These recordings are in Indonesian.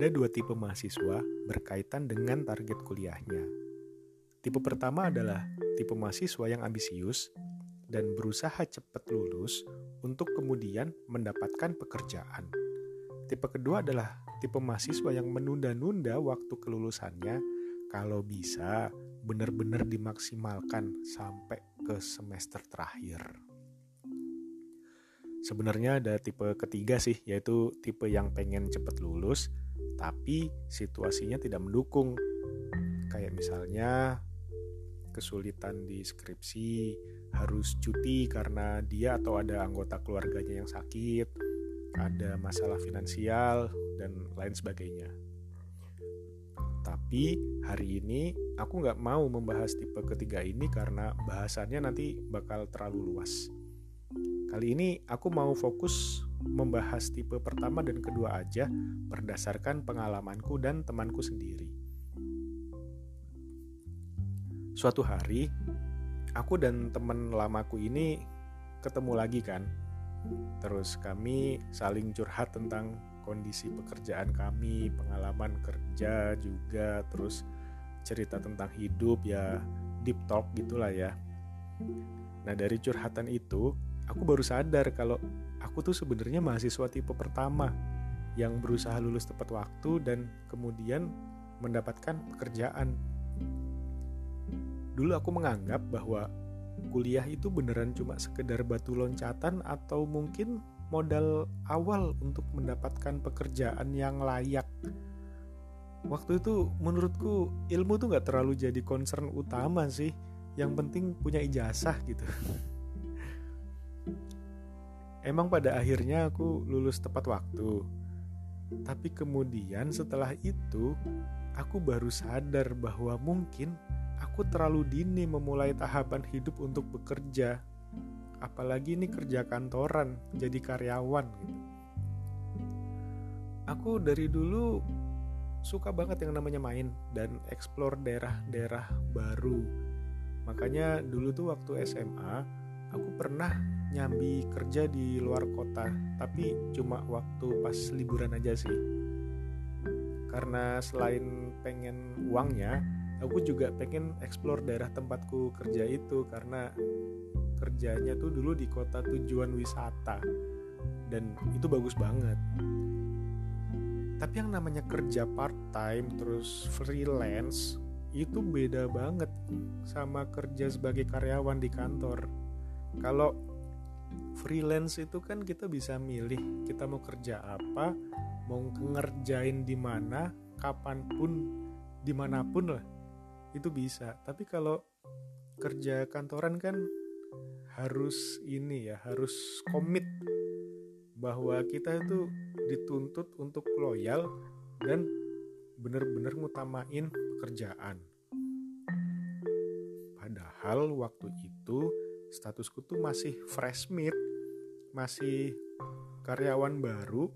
Ada dua tipe mahasiswa berkaitan dengan target kuliahnya. Tipe pertama adalah tipe mahasiswa yang ambisius dan berusaha cepat lulus untuk kemudian mendapatkan pekerjaan. Tipe kedua adalah tipe mahasiswa yang menunda-nunda waktu kelulusannya kalau bisa benar-benar dimaksimalkan sampai ke semester terakhir. Sebenarnya ada tipe ketiga sih, yaitu tipe yang pengen cepat lulus tapi situasinya tidak mendukung. Kayak misalnya kesulitan di skripsi, harus cuti karena dia atau ada anggota keluarganya yang sakit, ada masalah finansial, dan lain sebagainya. Tapi hari ini aku nggak mau membahas tipe ketiga ini karena bahasannya nanti bakal terlalu luas. Kali ini aku mau fokus membahas tipe pertama dan kedua aja berdasarkan pengalamanku dan temanku sendiri. Suatu hari, aku dan teman lamaku ini ketemu lagi kan. Terus kami saling curhat tentang kondisi pekerjaan kami, pengalaman kerja juga, terus cerita tentang hidup ya deep talk gitulah ya. Nah dari curhatan itu, aku baru sadar kalau aku tuh sebenarnya mahasiswa tipe pertama yang berusaha lulus tepat waktu dan kemudian mendapatkan pekerjaan. Dulu aku menganggap bahwa kuliah itu beneran cuma sekedar batu loncatan atau mungkin modal awal untuk mendapatkan pekerjaan yang layak. Waktu itu menurutku ilmu tuh gak terlalu jadi concern utama sih. Yang penting punya ijazah gitu. Emang pada akhirnya aku lulus tepat waktu. Tapi kemudian setelah itu, aku baru sadar bahwa mungkin aku terlalu dini memulai tahapan hidup untuk bekerja. Apalagi ini kerja kantoran, jadi karyawan gitu. Aku dari dulu suka banget yang namanya main dan explore daerah-daerah baru. Makanya dulu tuh waktu SMA, aku pernah nyambi kerja di luar kota tapi cuma waktu pas liburan aja sih. Karena selain pengen uangnya aku juga pengen explore daerah tempatku kerja itu karena kerjanya tuh dulu di kota tujuan wisata. Dan itu bagus banget. Tapi yang namanya kerja part time terus freelance itu beda banget sama kerja sebagai karyawan di kantor. Kalau freelance itu kan kita bisa milih kita mau kerja apa mau ngerjain di mana kapan pun di mana pun lah itu bisa. Tapi kalau kerja kantoran kan harus ini ya harus komit bahwa kita itu dituntut untuk loyal dan benar-benar ngutamain pekerjaan. Padahal waktu itu statusku tuh masih fresh meat masih karyawan baru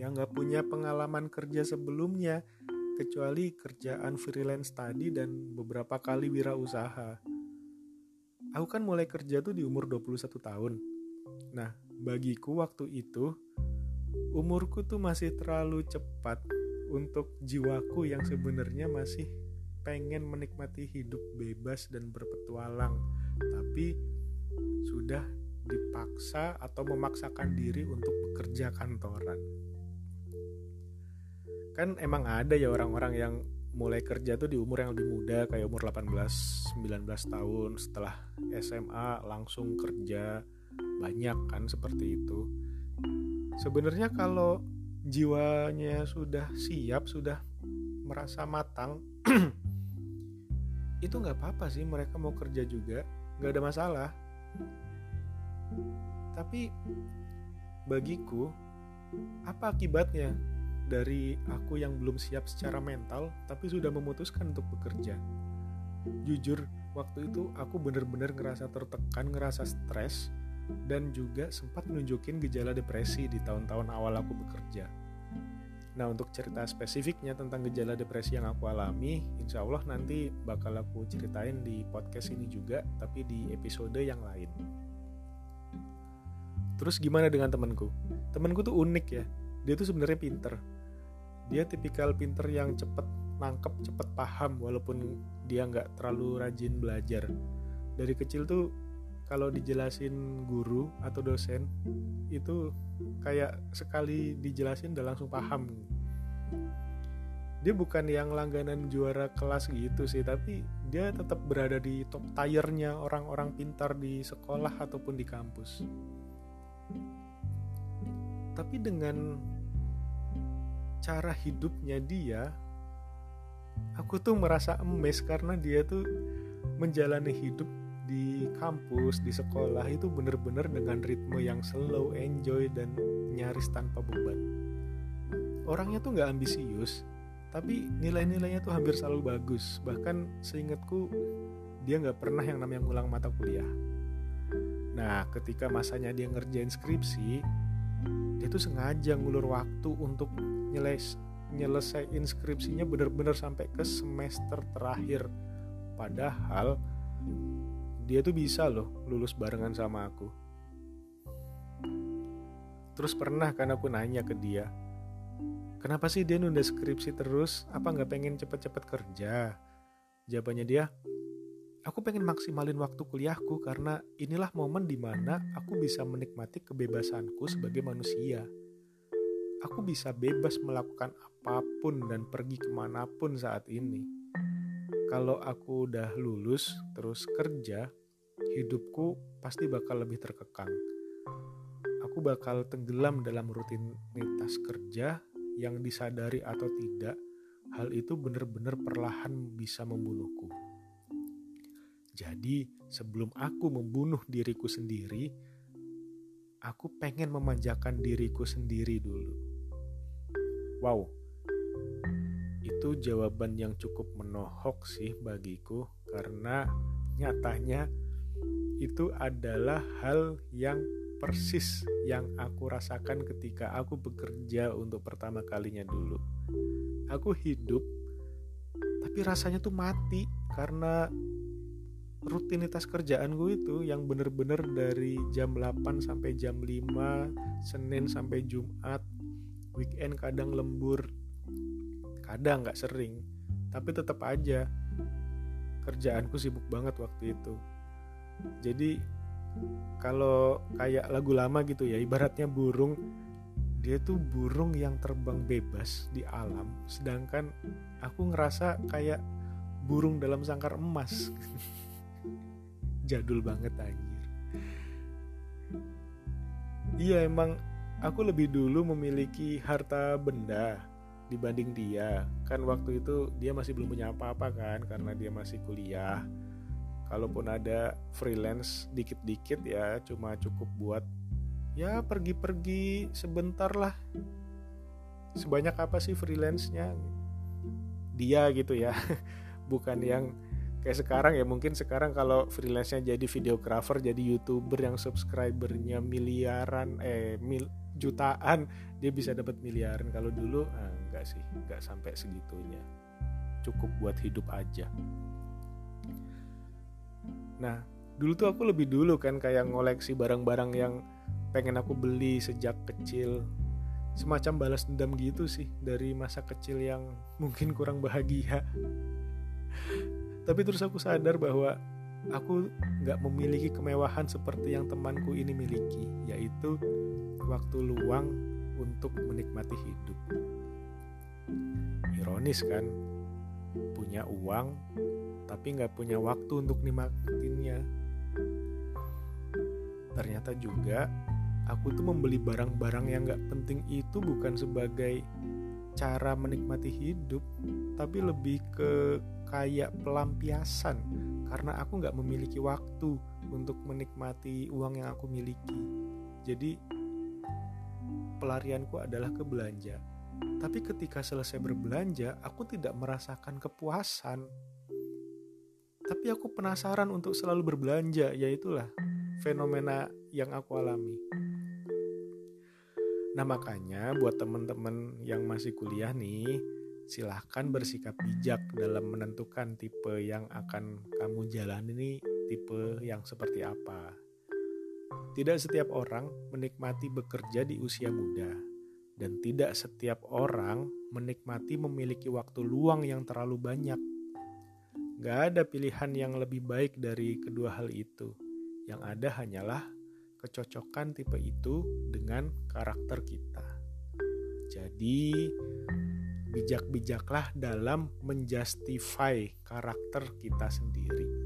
yang gak punya pengalaman kerja sebelumnya kecuali kerjaan freelance tadi dan beberapa kali wirausaha. Aku kan mulai kerja tuh di umur 21 tahun. Nah, bagiku waktu itu umurku tuh masih terlalu cepat untuk jiwaku yang sebenarnya masih pengen menikmati hidup bebas dan berpetualang tapi sudah dipaksa atau memaksakan diri untuk bekerja kantoran. Kan emang ada ya orang-orang yang mulai kerja tuh di umur yang lebih muda kayak umur 18 19 tahun setelah SMA langsung kerja banyak kan seperti itu. Sebenarnya kalau jiwanya sudah siap, sudah merasa matang itu nggak apa-apa sih mereka mau kerja juga nggak ada masalah. Tapi bagiku apa akibatnya dari aku yang belum siap secara mental tapi sudah memutuskan untuk bekerja? Jujur waktu itu aku bener-bener ngerasa tertekan ngerasa stres dan juga sempat menunjukin gejala depresi di tahun-tahun awal aku bekerja Nah untuk cerita spesifiknya tentang gejala depresi yang aku alami, insya Allah nanti bakal aku ceritain di podcast ini juga, tapi di episode yang lain. Terus gimana dengan temanku? Temanku tuh unik ya, dia tuh sebenarnya pinter. dia tipikal pinter yang cepet nangkep cepet paham walaupun dia nggak terlalu rajin belajar dari kecil tuh kalau dijelasin guru atau dosen itu kayak sekali dijelasin udah langsung paham. Dia bukan yang langganan juara kelas gitu sih tapi dia tetap berada di top tiernya orang-orang pintar di sekolah ataupun di kampus. Tapi dengan cara hidupnya dia aku tuh merasa emes karena dia tuh menjalani hidup di kampus di sekolah itu bener-bener dengan ritme yang slow enjoy dan nyaris tanpa beban. Orangnya tuh nggak ambisius tapi nilai-nilainya tuh hampir selalu bagus. Bahkan seingatku dia nggak pernah yang namanya ngulang mata kuliah. Nah ketika masanya dia ngerjain skripsi dia tuh sengaja ngulur waktu untuk nyeles nyelesain skripsinya bener-bener sampai ke semester terakhir. Padahal dia tuh bisa loh lulus barengan sama aku. Terus pernah kan aku nanya ke dia kenapa sih dia nunda skripsi terus? Apa nggak pengen cepet-cepet kerja? Jawabannya dia aku pengen maksimalin waktu kuliahku karena inilah momen di mana aku bisa menikmati kebebasanku sebagai manusia. Aku bisa bebas melakukan apa pun dan pergi ke mana pun saat ini. Kalau aku udah lulus terus kerja, hidupku pasti bakal lebih terkekang. Aku bakal tenggelam dalam rutinitas kerja yang disadari atau tidak, hal itu benar-benar perlahan bisa membunuhku. Jadi, sebelum aku membunuh diriku sendiri, aku pengen memanjakan diriku sendiri dulu. Wow, itu jawaban yang cukup menohok sih bagiku karena nyatanya itu adalah hal yang persis yang aku rasakan ketika aku bekerja untuk pertama kalinya dulu. Aku hidup tapi rasanya tuh mati karena rutinitas kerjaan gue itu yang bener-bener dari jam 8 sampai jam 5 Senin sampai Jumat weekend kadang lembur kadang nggak sering. Tapi tetap aja kerjaanku sibuk banget waktu itu. Jadi kalau kayak lagu lama gitu ya ibaratnya burung dia tuh burung yang terbang bebas di alam. Sedangkan aku ngerasa kayak burung dalam sangkar emas. Jadul banget anjir. Iya emang aku lebih dulu memiliki harta benda dibanding dia. Kan waktu itu dia masih belum punya apa-apa kan karena dia masih kuliah. Kalaupun ada freelance dikit-dikit ya cuma cukup buat ya pergi-pergi sebentar lah. Sebanyak apa sih freelance-nya? Dia gitu ya. Bukan yang kayak sekarang ya. Mungkin sekarang kalau freelance-nya jadi videographer jadi youtuber yang subscribernya miliaran eh mil jutaan dia bisa dapat miliaran. Kalau dulu eh, enggak sih enggak sampai segitunya. Cukup buat hidup aja. Nah dulu tuh aku lebih dulu kan kayak ngoleksi barang-barang yang pengen aku beli sejak kecil. Semacam balas dendam gitu sih dari masa kecil yang mungkin kurang bahagia. Tapi terus aku sadar bahwa aku nggak memiliki kemewahan seperti yang temanku ini miliki, yaitu waktu luang untuk menikmati hidup. Ironis kan, punya uang tapi nggak punya waktu untuk nikmatinnya. Ternyata juga aku tuh membeli barang-barang yang nggak penting itu bukan sebagai cara menikmati hidup, tapi lebih ke kayak pelampiasan karena aku nggak memiliki waktu untuk menikmati uang yang aku miliki. Jadi pelarianku adalah ke belanja. Tapi ketika selesai berbelanja, aku tidak merasakan kepuasan. Tapi aku penasaran untuk selalu berbelanja, yaitulah fenomena yang aku alami. Nah makanya buat teman-teman yang masih kuliah nih, silahkan bersikap bijak dalam menentukan tipe yang akan kamu jalani ini tipe yang seperti apa. Tidak setiap orang menikmati bekerja di usia muda. dan tidak setiap orang menikmati memiliki waktu luang yang terlalu banyak. Gak ada pilihan yang lebih baik dari kedua hal itu. Yang ada hanyalah kecocokan tipe itu dengan karakter kita. Jadi, bijak-bijaklah dalam menjustify karakter kita sendiri.